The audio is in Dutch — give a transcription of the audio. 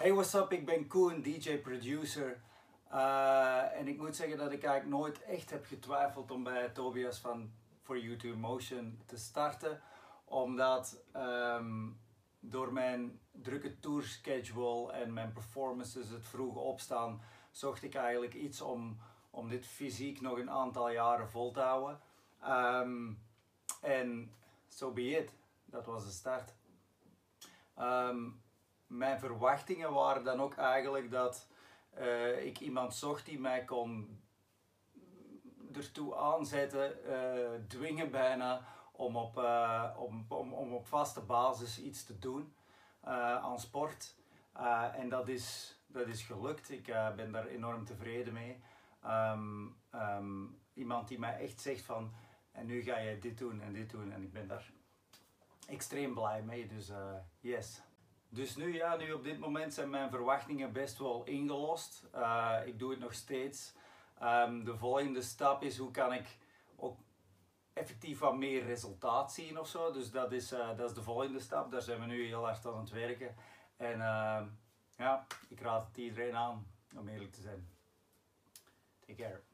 Hey, what's up? Ik ben Koen, DJ-producer. Uh, en ik moet zeggen dat ik eigenlijk nooit echt heb getwijfeld om bij Tobias van For You to Motion te starten. Omdat um, door mijn drukke tourschedule en mijn performances, het vroeg opstaan, zocht ik eigenlijk iets om, om dit fysiek nog een aantal jaren vol te houden. Um, en so be it. Dat was de start. Um, mijn verwachtingen waren dan ook eigenlijk dat uh, ik iemand zocht die mij kon ertoe aanzetten, uh, dwingen bijna, om op, uh, om, om, om op vaste basis iets te doen aan sport. en dat is, dat is gelukt. Ik ben daar enorm tevreden mee. Um, um, iemand die mij echt zegt van, en nu ga je dit doen en dit doen. En ik ben daar extreem blij mee. Dus yes. Dus nu, ja, nu op dit moment zijn mijn verwachtingen best wel ingelost. Uh, ik doe het nog steeds. Um, de volgende stap is hoe kan ik ook effectief wat meer resultaat zien of zo. Dus dat is, uh, dat is de volgende stap. Daar zijn we nu heel hard aan het werken. En uh, ja, ik raad het iedereen aan om eerlijk te zijn. Take care.